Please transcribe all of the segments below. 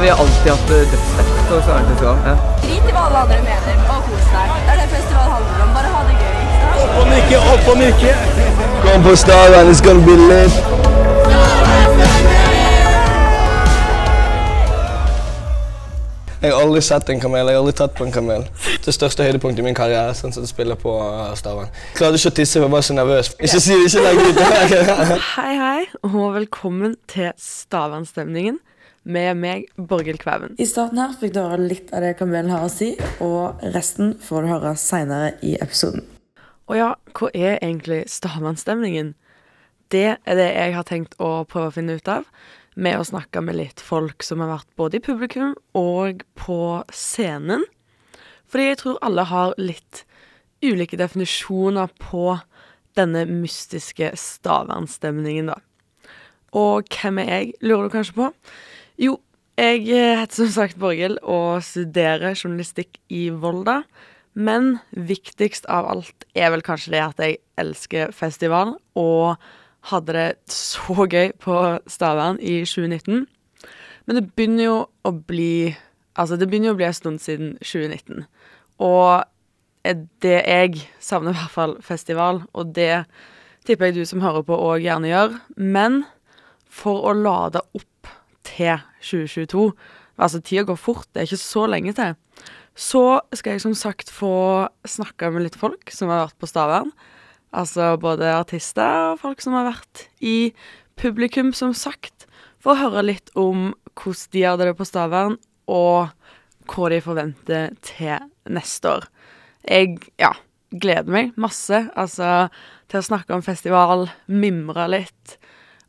vi har alltid hatt det dødsfett på Stavanger Ja. Drit i hva alle andre mener, og kos deg. Det er det festival handler om. Bare ha det gøy. Opp og nikke, opp og nikke. Kom på and it's gonna be lit. Jeg har aldri sett en kamel, jeg har aldri tatt på en kamel. Det største høydepunktet i min karriere, sånn som spiller på uh, Stavern. Klarte ikke å tisse, jeg var så nervøs. Ikke si det, ikke legg ut. Hei, hei, og velkommen til Stavandstemningen med meg, Borghild Kvæven. I starten her fikk du høre litt av det kamelen har å si, og resten får du høre seinere i episoden. Og ja, hva er egentlig Stavandstemningen? Det er det jeg har tenkt å prøve å finne ut av, med å snakke med litt folk som har vært både i publikum og på scenen. Fordi jeg tror alle har litt ulike definisjoner på denne mystiske stavernsstemningen, da. Og hvem er jeg, lurer du kanskje på? Jo, jeg heter som sagt Borghild og studerer journalistikk i Volda. Men viktigst av alt er vel kanskje det at jeg elsker festival, og hadde det så gøy på Stavern i 2019. Men det begynner jo å bli Altså, det begynner jo å bli en stund siden 2019. Og det jeg savner i hvert fall festival, og det tipper jeg du som hører på òg gjerne gjør. Men for å lade opp til 2022 Altså, tida går fort, det er ikke så lenge til. Så skal jeg som sagt få snakke med litt folk som har vært på Stavern. Altså både artister og folk som har vært i publikum, som sagt. For å høre litt om hvordan de hadde det på Stavern, og hva de forventer til neste år. Jeg, ja, gleder meg masse, altså, til å snakke om festival, mimre litt,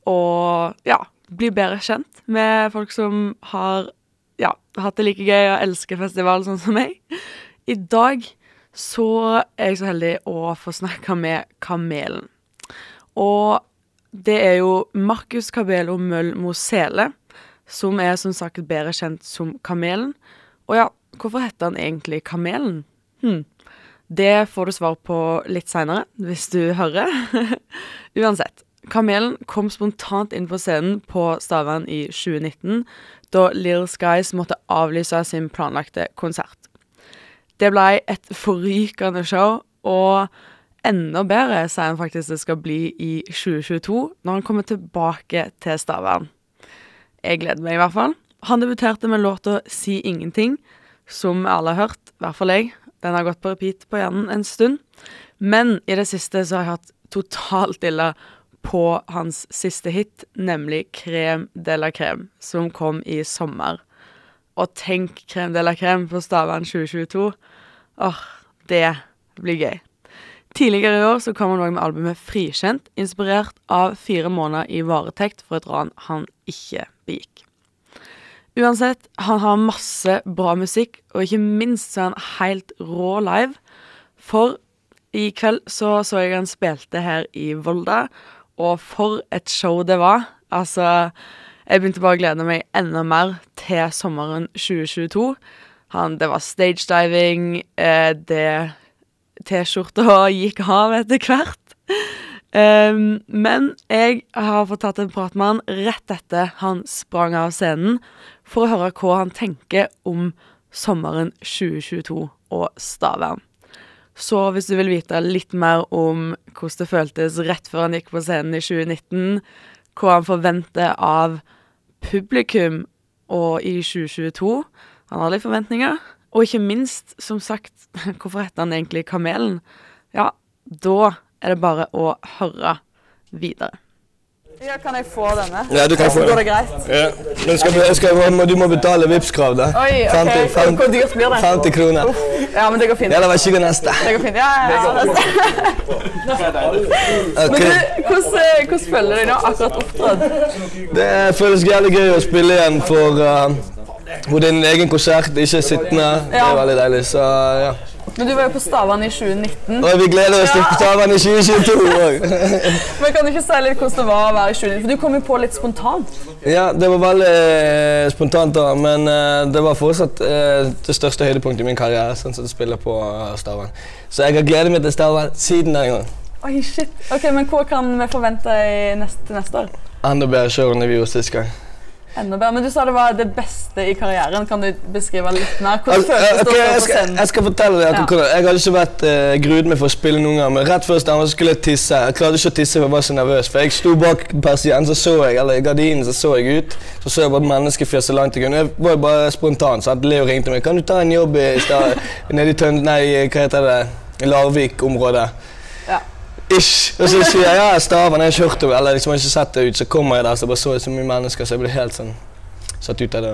og ja, bli bedre kjent med folk som har ja, hatt det like gøy og elsker festival sånn som meg. I dag så er jeg så heldig å få snakke med Kamelen. Og det er jo Markus Cabelo Møll Mosele, som er som sagt bedre kjent som Kamelen. Og ja, hvorfor heter han egentlig Kamelen? Hm. Det får du svar på litt seinere, hvis du hører. Uansett. Kamelen kom spontant inn på scenen på Stavern i 2019, da Little Skies måtte avlyse sin planlagte konsert. Det ble et forrykende show, og enda bedre sier han faktisk det skal bli i 2022, når han kommer tilbake til Stavern. Jeg gleder meg i hvert fall. Han debuterte med låta Si ingenting, som alle har hørt, i hvert fall jeg. Den har gått på repeat på hjernen en stund. Men i det siste så har jeg hatt totalt ille på hans siste hit, nemlig Krem de la Crème, som kom i sommer. Og tenk Krem de la Crème på Stavern 2022. Åh, det blir gøy. Tidligere i år så kom han òg med albumet Frikjent, inspirert av fire måneder i varetekt for et ran han ikke begikk. Uansett, han har masse bra musikk, og ikke minst så er han helt rå live. For i kveld så så jeg han spilte her i Volda, og for et show det var. Altså, jeg begynte bare å glede meg enda mer til sommeren 2022. Han, det var stagediving, eh, det T-skjorta gikk av etter hvert. Um, men jeg har fått tatt en prat med han rett etter han sprang av scenen, for å høre hva han tenker om sommeren 2022 og Stavern. Så hvis du vil vite litt mer om hvordan det føltes rett før han gikk på scenen i 2019, hva han forventer av publikum og i 2022 Han har litt forventninger. Og ikke minst, som sagt, hvorfor heter han egentlig Kamelen? Ja, da er det bare å høre videre. Ja, kan jeg få denne? Ja, du kan få Går det greit? Ja. Men skal, skal, du må betale Vipps-krav, da. Oi, ok. 50, Hvor- hvor dyrt blir det? 50 kroner. Ja, men det går fint. Ja, det så god, neste. Det går fint. Ja, ja, ja. Ok. Men du, hvordan, hvordan føler du deg nå? Akkurat opptrådt? Det føles jævlig gøy å spille igjen for uh, hvor det er egen konsert, ikke sittende. Det er veldig deilig. Så ja. Men du var jo på Stavang i 2019. Og vi gleder oss til Stavern i 2022 òg. Men kan du ikke si litt hvordan det var å være i 2019? For du kom jo på litt spontant. Ja, det var veldig eh, spontant, da, men eh, det var fortsatt eh, det største høydepunktet i min karriere. sånn som jeg spiller på Stavang. Så jeg har gledet meg til Stavang siden den gang. Oi, shit. Ok, Men hva kan vi forvente i neste, neste år? Enda bedre show enn vi gjorde sist gang. Enda bedre. Men du sa det var det beste i karrieren. Kan du beskrive litt mer? Hvordan føles det ok, å stå på scenen? jeg skal fortelle deg Ja. Jeg hadde ikke vært uh, gruet meg for å spille noen gang, men rett før stemmen skulle jeg tisse. Jeg klarte ikke å tisse, for jeg var så nervøs. For jeg sto bak persien, så så jeg, eller gardinen så så jeg ut. Så så jeg bare et menneskefjes så langt jeg kunne. Jeg var jo bare spontan, så at Leo ringte meg. 'Kan du ta en jobb i stad, nede i Tønd... Nei, hva heter det? Larvik-området?' Ish. Og så sier jeg ja, Stavan, jeg har ikke hørt eller liksom, jeg har ikke sett det ut. Så kommer jeg der, så bare så jeg så mye mennesker, så jeg ble helt sånn satt ut av det.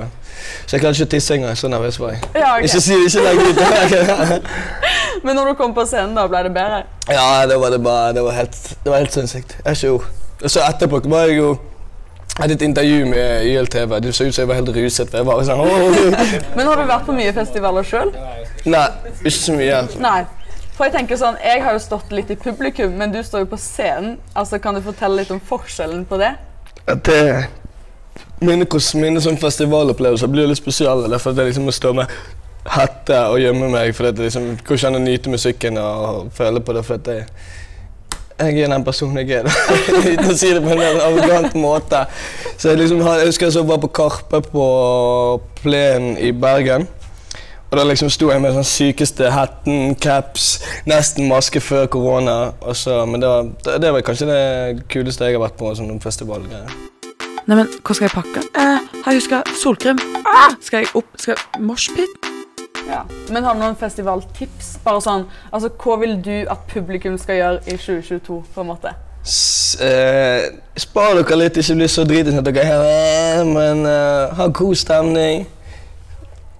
Så jeg klarte ikke å tisse engang. Så nervøs var jeg. Ja, ok. Ikke si det, ikke legg ut. Men når du kom på scenen, da ble det bedre? ja, det var det bare Det var helt, det var helt sinnssykt. Jeg har ikke ord. Og så etterpå var jeg jo jeg hadde et intervju med YLTV. Det så ut som jeg var helt ruset. Jeg var sånn, Men har du vært på mye festivaler sjøl? Nei, ikke så mye. Nei. For jeg tenker sånn, jeg har jo stått litt i publikum, men du står jo på scenen. Altså, Kan du fortelle litt om forskjellen på det? At det Mine, mine sånn festivalopplevelser blir jo litt spesielle. Derfor at jeg liksom må stå med hette og gjemme meg. For at liksom, Hvordan ikke an nyte musikken og føle på det. For at jeg, jeg er den personen jeg er. Uten å si det på en arrogant måte. Så jeg liksom jeg husker jeg så var på Karpe på plenen i Bergen. Og da liksom sto jeg med sånn sykeste hetten, caps, nesten maske før korona. og så- Men det var, det, det var kanskje det kuleste jeg har vært på. sånn festivalgreier. Neimen, hva skal jeg pakke? Eh, har jeg huska solkrem? Ah! Skal jeg opp Skal jeg Moshpit? Ja. Men har du noen festivaltips? Bare sånn, altså, Hva vil du at publikum skal gjøre i 2022? på en måte? S eh, spar dere litt, ikke bli så dritings at dere er her, men eh, ha god stemning.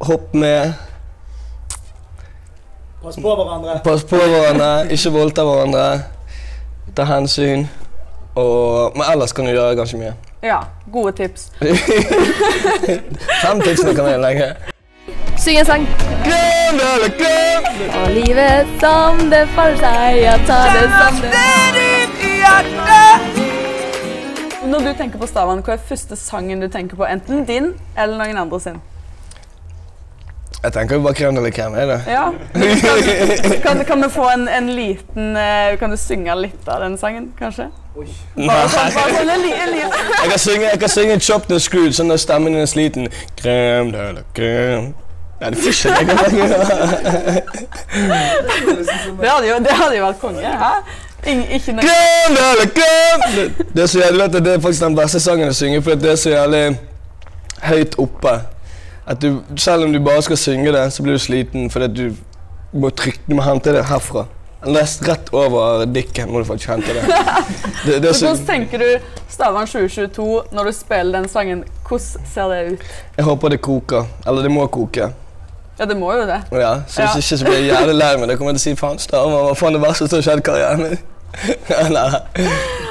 Hopp med. Pass på hverandre. Pass på hverandre, ikke voldta hverandre. Ta hensyn. Og, men ellers kan du gjøre ganske mye. Ja, gode tips. Fem tips kan jeg legge. Syng en sang. Glem eller glem! Og livet som det faller seg, jeg tar det som det Når du tenker på Stavan, hva er første sangen du tenker på? Enten din eller noen andre sin? Jeg tenker jo bare krem eller krem, er det? Ja. Kan, kan du få en, en liten eh, Kan du synge litt av den sangen, kanskje? Bare sånn, bare sånn en, li- Jeg kan synge, jeg kan synge Chopped and Screwed, sånn når stemmen din er sliten. Krem eller krem. Nei, det får ikke jeg ikke. Det hadde jo, det hadde jo vært konge. Hæ? Krem ikke noe Glem! Det, det, er så jævlig, vet du, det er faktisk den verste sangen å synge, for det er så jævlig høyt oppe. At du, selv om du bare skal synge det, så blir du sliten fordi du må trykke, du må hente det herfra. Lest rett over dikken må du faktisk hente det. det, det Hvordan tenker du Stavan 2022 når du spiller den sangen? Hvordan ser det ut? jeg håper det koker. Eller det må koke. Ja, det må jo det. Ja, så Ja. ikke så blir jeg jævlig lei meg. Da kommer jeg til å si faen, Stavan, hva faen det verste som har skjedd karrieren min? Nei,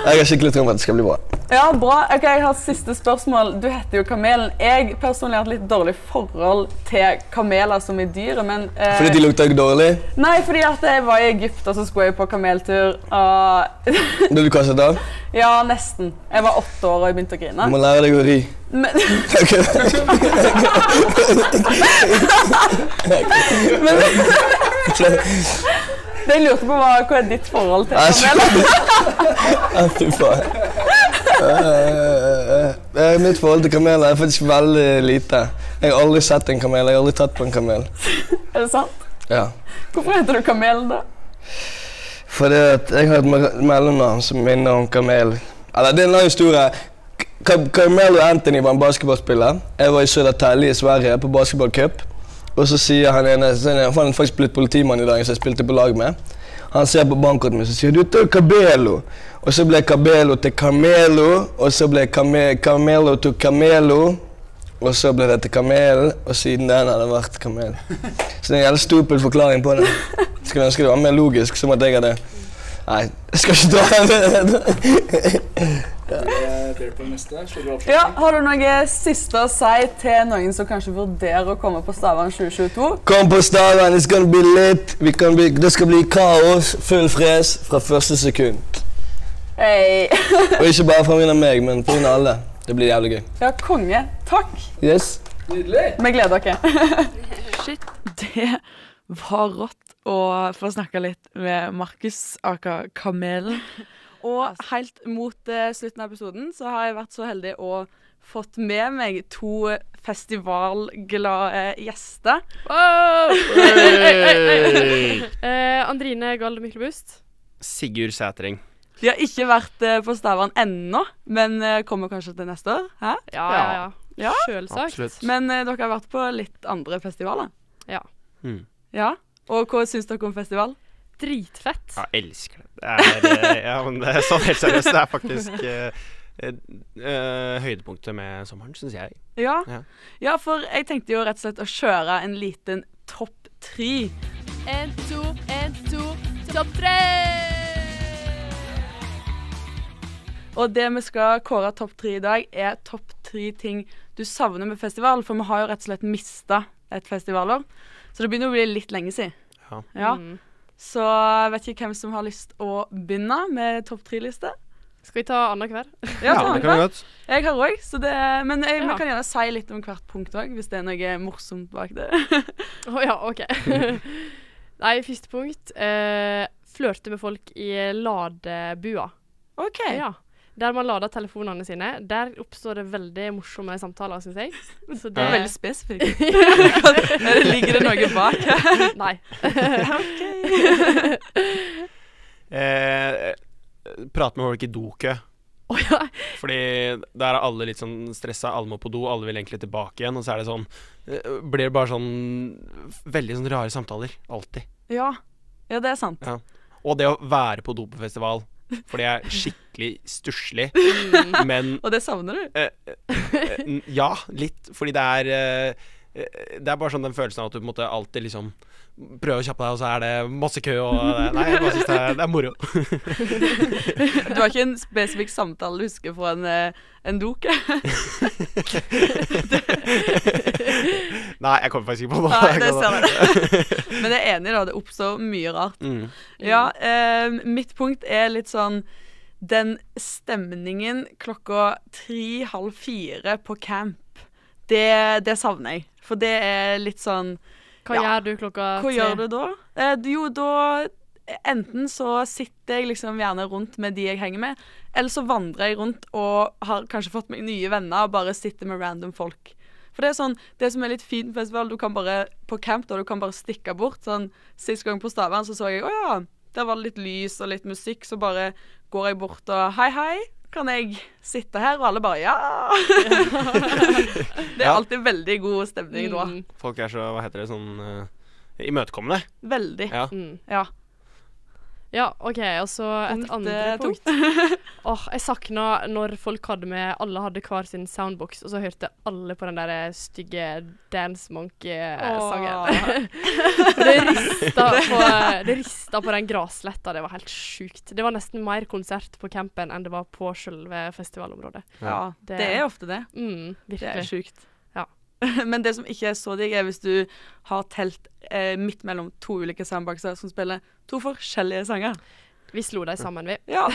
jeg har skikkelig tro på at det skal bli bra. Ja, bra. Ok, Jeg har siste spørsmål. Du heter jo Kamelen. Jeg personlig har et litt dårlig forhold til kameler som i dyret, men eh, Fordi de lukter dårlig? Nei, fordi at jeg var i Egypt, og så skulle jeg på kameltur. Og Ble du kastet av? ja, nesten. Jeg var åtte år og jeg begynte å grine. Du må lære deg å ri. Men, det jeg lurte på, var hva er ditt forhold til kameler? Fy faen. Eh, eh, Mitt forhold til kameler er faktisk veldig lite. Jeg har aldri sett en kamel. Jeg har aldri tatt på en kamel. Er det sant? Ja. Hvorfor heter du Kamelen, da? Fordi at jeg har et me- mellomnavn som minner om kamel. Eller det er en lang historie. Carmelo Anthony var en basketballspiller. Jeg var i Södertälje i Sverige på basketballcup. Og så sier han ene er han han er faktisk blitt politimann i dag, som jeg spilte på lag med. Han ser på bankkortet mitt og sier 'du heter Cabelo'. Og så ble Cabelo til Camelo, og så ble Came Camelo til Camelo. Og så ble det til Kamel, og siden den har det vært Kamel. Så det er en jævlig stupid forklaring på det. Skulle ønske det var mer logisk, som at jeg hadde Nei, jeg skal ikke dra den. Ja, Har du noe siste å si til noen som kanskje vurderer å komme på Stavern 2022? Kom på Stavern, it's gonna be lit. Vi kan bli, det skal bli kaos, full fres fra første sekund. Hey. Og ikke bare fra grunn av meg, men på grunn av alle. Det blir jævlig gøy. Ja, konge. Takk. Yes. Vi gleder dere. Shit, det var rått å få snakke litt med Markus, Aker Kamelen. Og helt mot uh, slutten av episoden så har jeg vært så heldig å fått med meg to festivalglade gjester. Eh, Andrine Galde Myklebust. Sigurd Sætring. De har ikke vært uh, på Stavern ennå, men kommer kanskje til neste år. Hæ? Ja, ja, ja. Ja. Selvsagt. Absolutt. Men dere har vært på litt andre festivaler. Ja. Mm. Ja. Og hva syns dere om festival? Dritfett. Ja, elsker det. Det er, eh, ja, men det er sånn helt seriøst. Det er faktisk eh, høydepunktet med sommeren, syns jeg. Ja. Ja. ja, for jeg tenkte jo rett og slett å kjøre en liten topp tre. En, to, en, to, topp tre! Og det vi skal kåre topp tre i dag, er topp tre ting du savner med festival. For vi har jo rett og slett mista et festivalår. Så det begynner å bli litt lenge siden. Ja. Ja. Mm. Så jeg vet ikke hvem som har lyst å begynne med topp tre-liste. Skal vi ta annenhver? Ja, det kan vi godt. Jeg har òg, så det Men jeg, vi Ja. kan gjerne si litt om hvert punkt òg, hvis det er noe morsomt bak det. Å ja, OK. Nei, første punkt. Eh, flørte med folk i ladebua. OK. Ja. Der man lader telefonene sine. Der oppstår det veldig morsomme samtaler, syns jeg. Så Det er veldig spesifikt. Ligger det noe bak her? Nei. Eh, prat med folk i dokø. Oh, ja. Fordi der er alle litt sånn stressa, alle må på do, alle vil egentlig tilbake igjen. Og så er det sånn eh, Blir det bare sånn veldig sånn rare samtaler. Alltid. Ja. ja, det er sant. Ja. Og det å være på do på festival. For det er skikkelig stusslig. Men Og det savner du? eh, eh, n- Ja, litt. Fordi det er eh, eh, Det er bare sånn den følelsen av at du på en måte alltid liksom prøver å kjappe deg, og så er det masse kø, og Nei, jeg bare syns det, det er moro. Du har ikke en spesifikk samtale du husker fra en, eh, en doke? Nei, jeg kommer faktisk ikke på noe. Nei, det ser jeg. Men jeg er enig, da. Det oppstår mye rart. Mm. Ja, eh, mitt punkt er litt sånn Den stemningen klokka tre-halv fire på camp, det, det savner jeg. For det er litt sånn Hva Ja. gjør du klokka Hva gjør du da? Eh, jo, da Enten så sitter jeg liksom gjerne rundt med de jeg henger med, eller så vandrer jeg rundt og har kanskje fått meg nye venner og bare sitter med random folk. For det er sånn, det som er litt fint med festival, du kan bare på camp da, du kan bare stikke bort. Sånn, Sist gang på Stavern så så jeg å ja, der var det litt lys og litt musikk, så bare går jeg bort og hei, hei. Kan jeg sitte her? Og alle bare ja. det er alltid veldig god stemning da. Mm. Folk er så, hva heter det, sånn uh, imøtekommende. Veldig. Ja. Mm. Ja. Ja, OK. Og så et Punkt, andre eh, punkt. Åh, jeg sakna når folk hadde med Alle hadde hver sin soundbox, og så hørte alle på den der stygge Dance Monkey-sangen. Oh. det rista på, det rista på den grasletta. Det var helt sjukt. Det var nesten mer konsert på campen enn det var på selve festivalområdet. Ja, Det- det, er ofte det. Mm, Det er virkelig. sjukt. Ja. Men det som ikke er så digg, er hvis du har telt eh, midt mellom to ulike soundboxer som spiller to forskjellige sanger. Vi slo dem sammen, vi. Ja.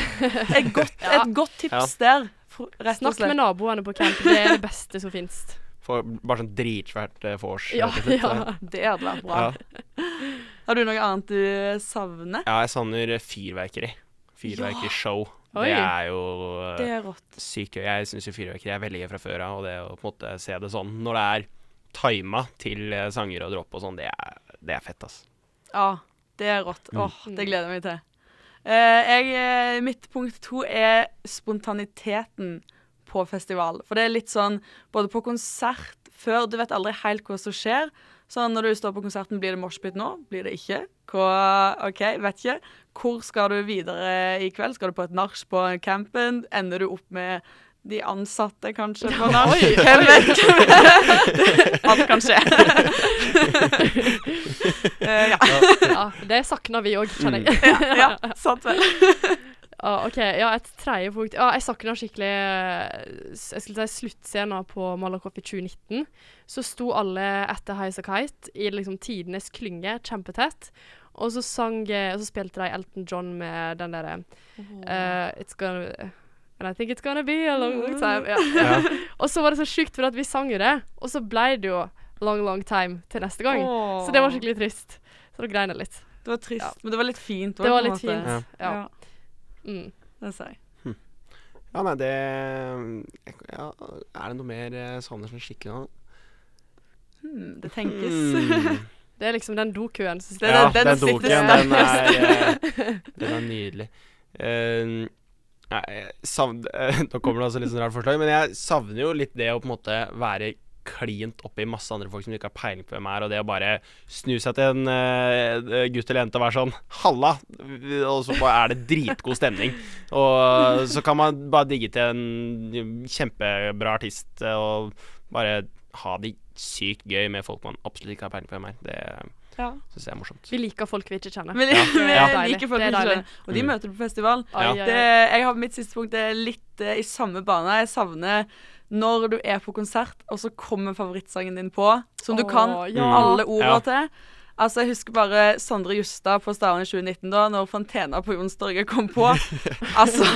Et godt, et godt tips der, for, rett og Snakk med naboene på camp. Det er det beste som fins. Bare sånn dritsvært eh, vors. Ja, ja. Det hadde vært bra. Ja. Har du noe annet du savner? ja, jeg savner fyrverkeri. Fyrverkerishow. Oi. Det er jo eh, Det er rått. sykt gøy. Jeg syns jo fyrverkeri er veldig gøy fra før av, og det å på en måte se det sånn når det er tima til eh, sanger og dropp og sånn, det det er fett, ass. Ja, det er rått. Mm. Åh, det gleder jeg meg til. Uh, jeg, eh, mitt punkt to er spontaniteten på festival. For det er litt sånn både på konsert før Du vet aldri helt hva som skjer. Sånn når du står på konserten, blir det moshpit nå? Blir det ikke? Hva, OK, vet ikke. Hvor skal du videre i kveld? Skal du på et nach på campen? Ender du opp med de ansatte, kanskje, på nach? Hvem vet? Alt kan skje. uh, ja. Ja, det savner vi òg, kjenner jeg. ja, ja, sant vel. Ja, OK. Ja, et tredje punkt. Ah, jeg savna skikkelig eh, Jeg skulle si sluttscenen på Malakoff i 2019. Så sto alle etter Highas Kite i liksom tidenes klynge, kjempetett. Og så sang eh, Og så spilte de Elton John med den derre uh, It's gonna And I think it's gonna be a long, long time. Ja. Ja. og så var det så sjukt, for at vi sang jo det, og så ble det jo long, long time til neste gang. Åh. Så det var skikkelig trist. Så da grein jeg litt. Det var trist, Ja. men det var litt fint. òg. Det var litt fint. Ja. Ja, Mm. det sa jeg. Ja, nei, det ja, Er det noe mer jeg savner sånn skikkelig nå? Hmm, det tenkes. Mm. Det er liksom den dokuen som ja, den den, sitter doken, den er, sterkest. eh, den er nydelig. Uh, nei, jeg savn, eh, Nå kommer det altså litt sånn rart forslag, men jeg savner jo litt det å på en måte være klint oppi masse andre folk som ikke har peiling på hvem er, og det å bare snu seg til en uh, gutt eller jente og være sånn 'halla', og så bare er det dritgod stemning. Og så kan man bare digge til en kjempebra artist og bare ha det sykt gøy med folk man absolutt ikke har peiling på hvem er. Det Ja. syns jeg er morsomt. Vi liker folk vi ikke kjenner. Vi, Ja. vi Det er liker folk er ikke kjenner, og de Mm. møter du på festival. Ai. Det, jeg har Mitt siste punkt er litt uh, i samme bane. Jeg savner når du er på konsert, og så kommer favorittsangen din på, som du Åh, kan ja. alle ordene Ja. til. Altså, Jeg husker bare Sondre Justad på Stavern i 2019, da når Fontena på Jonstorget kom på. Altså,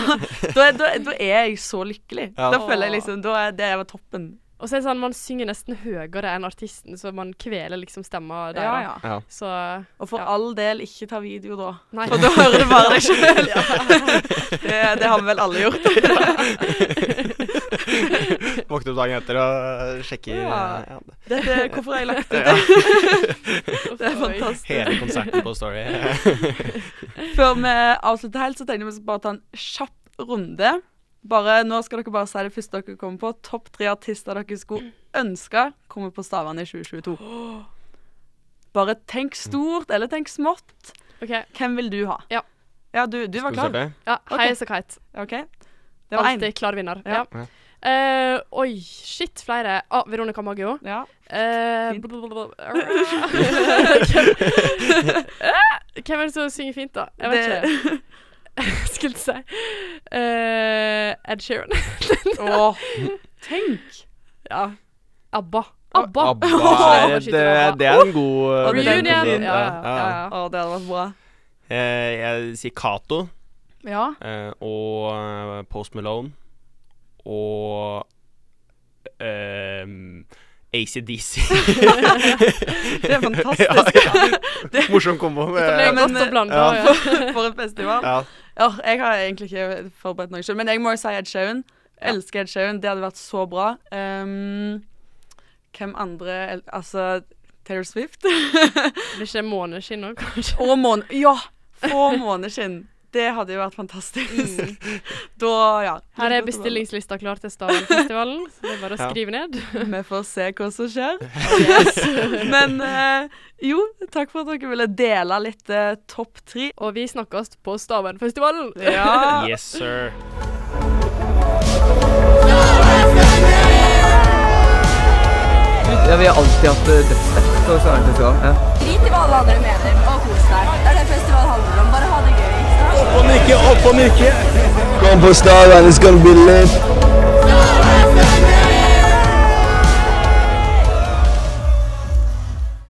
da, er- da, da er jeg så lykkelig. Ja. Da føler jeg liksom, da er det var toppen. Og så er det sånn, man synger nesten høyere enn artisten, så man kveler liksom stemma der. Ja, ja. Ja. Så Og for Ja. all del, ikke ta video da. Nei. For da hører du bare deg sjøl. det, det har vi vel alle gjort. Våkne opp dagen etter og sjekke Ja. ja, Dette, hvorfor har jeg lagt ut det? Det er fantastisk. hele konserten på Story. Før vi avslutter helt, så tenkte jeg vi skal bare ta en kjapp runde. Bare, nå skal dere bare si det første dere kommer på. Topp tre artister dere skulle ønske kommer på Stavern i 2022. Bare tenk stort, eller tenk smått. OK. Hvem vil du ha? Ja. Ja, du, du var klar? Ja, Hei, okay. så kite. OK. Det var. Alltid klar vinner. Ja. Ja. Eh, oi, shit, flere. Ah, Veronica Maggio. Ja. Eh, blablabla. Hvem er det som synger fint, da? Jeg vet Det- ikke. Skulle si uh, Ed Sheeran. Åh, tenk! ja. ABBA. ABBA. ABBA er, skyter det, det er en god Reunion. Ja, ja, ja, ja. Å, det hadde vært bra. Eh, Jeg sier Cato Ja. eh, og Post Malone og um, ACDC. Det er fantastisk. Morsom kombo. Det ble Ja, men, godt å blande. ja. Ja. For, en festival. Ja. Ja, jeg har egentlig ikke forberedt noe selv, men jeg må jo si Ed Sheeran. Elsker Ed Sheeran. Det hadde vært så bra. Um, hvem andre el- Altså Taylor Swift. Blir ikke måneskinn òg, kanskje? Og måne... Ja! Få måneskinn. Det hadde jo vært fantastisk. Da, ja. Her er bestillingslista klar til Stavangerfestivalen, så det er bare å Ja. skrive ned. Vi får se hva som skjer. Men eh, jo, takk for at dere ville dele litt eh, topp tre. Og vi snakkes på Stavangerfestivalen. Ja. Yes, sir. Ja, vi har alltid hatt det dødsfett på Stavern-festivalen. Ja. Drit i hva alle andre mener, og kos opp og nikke, opp og nikke. Kom på Starland, it's gonna be lit.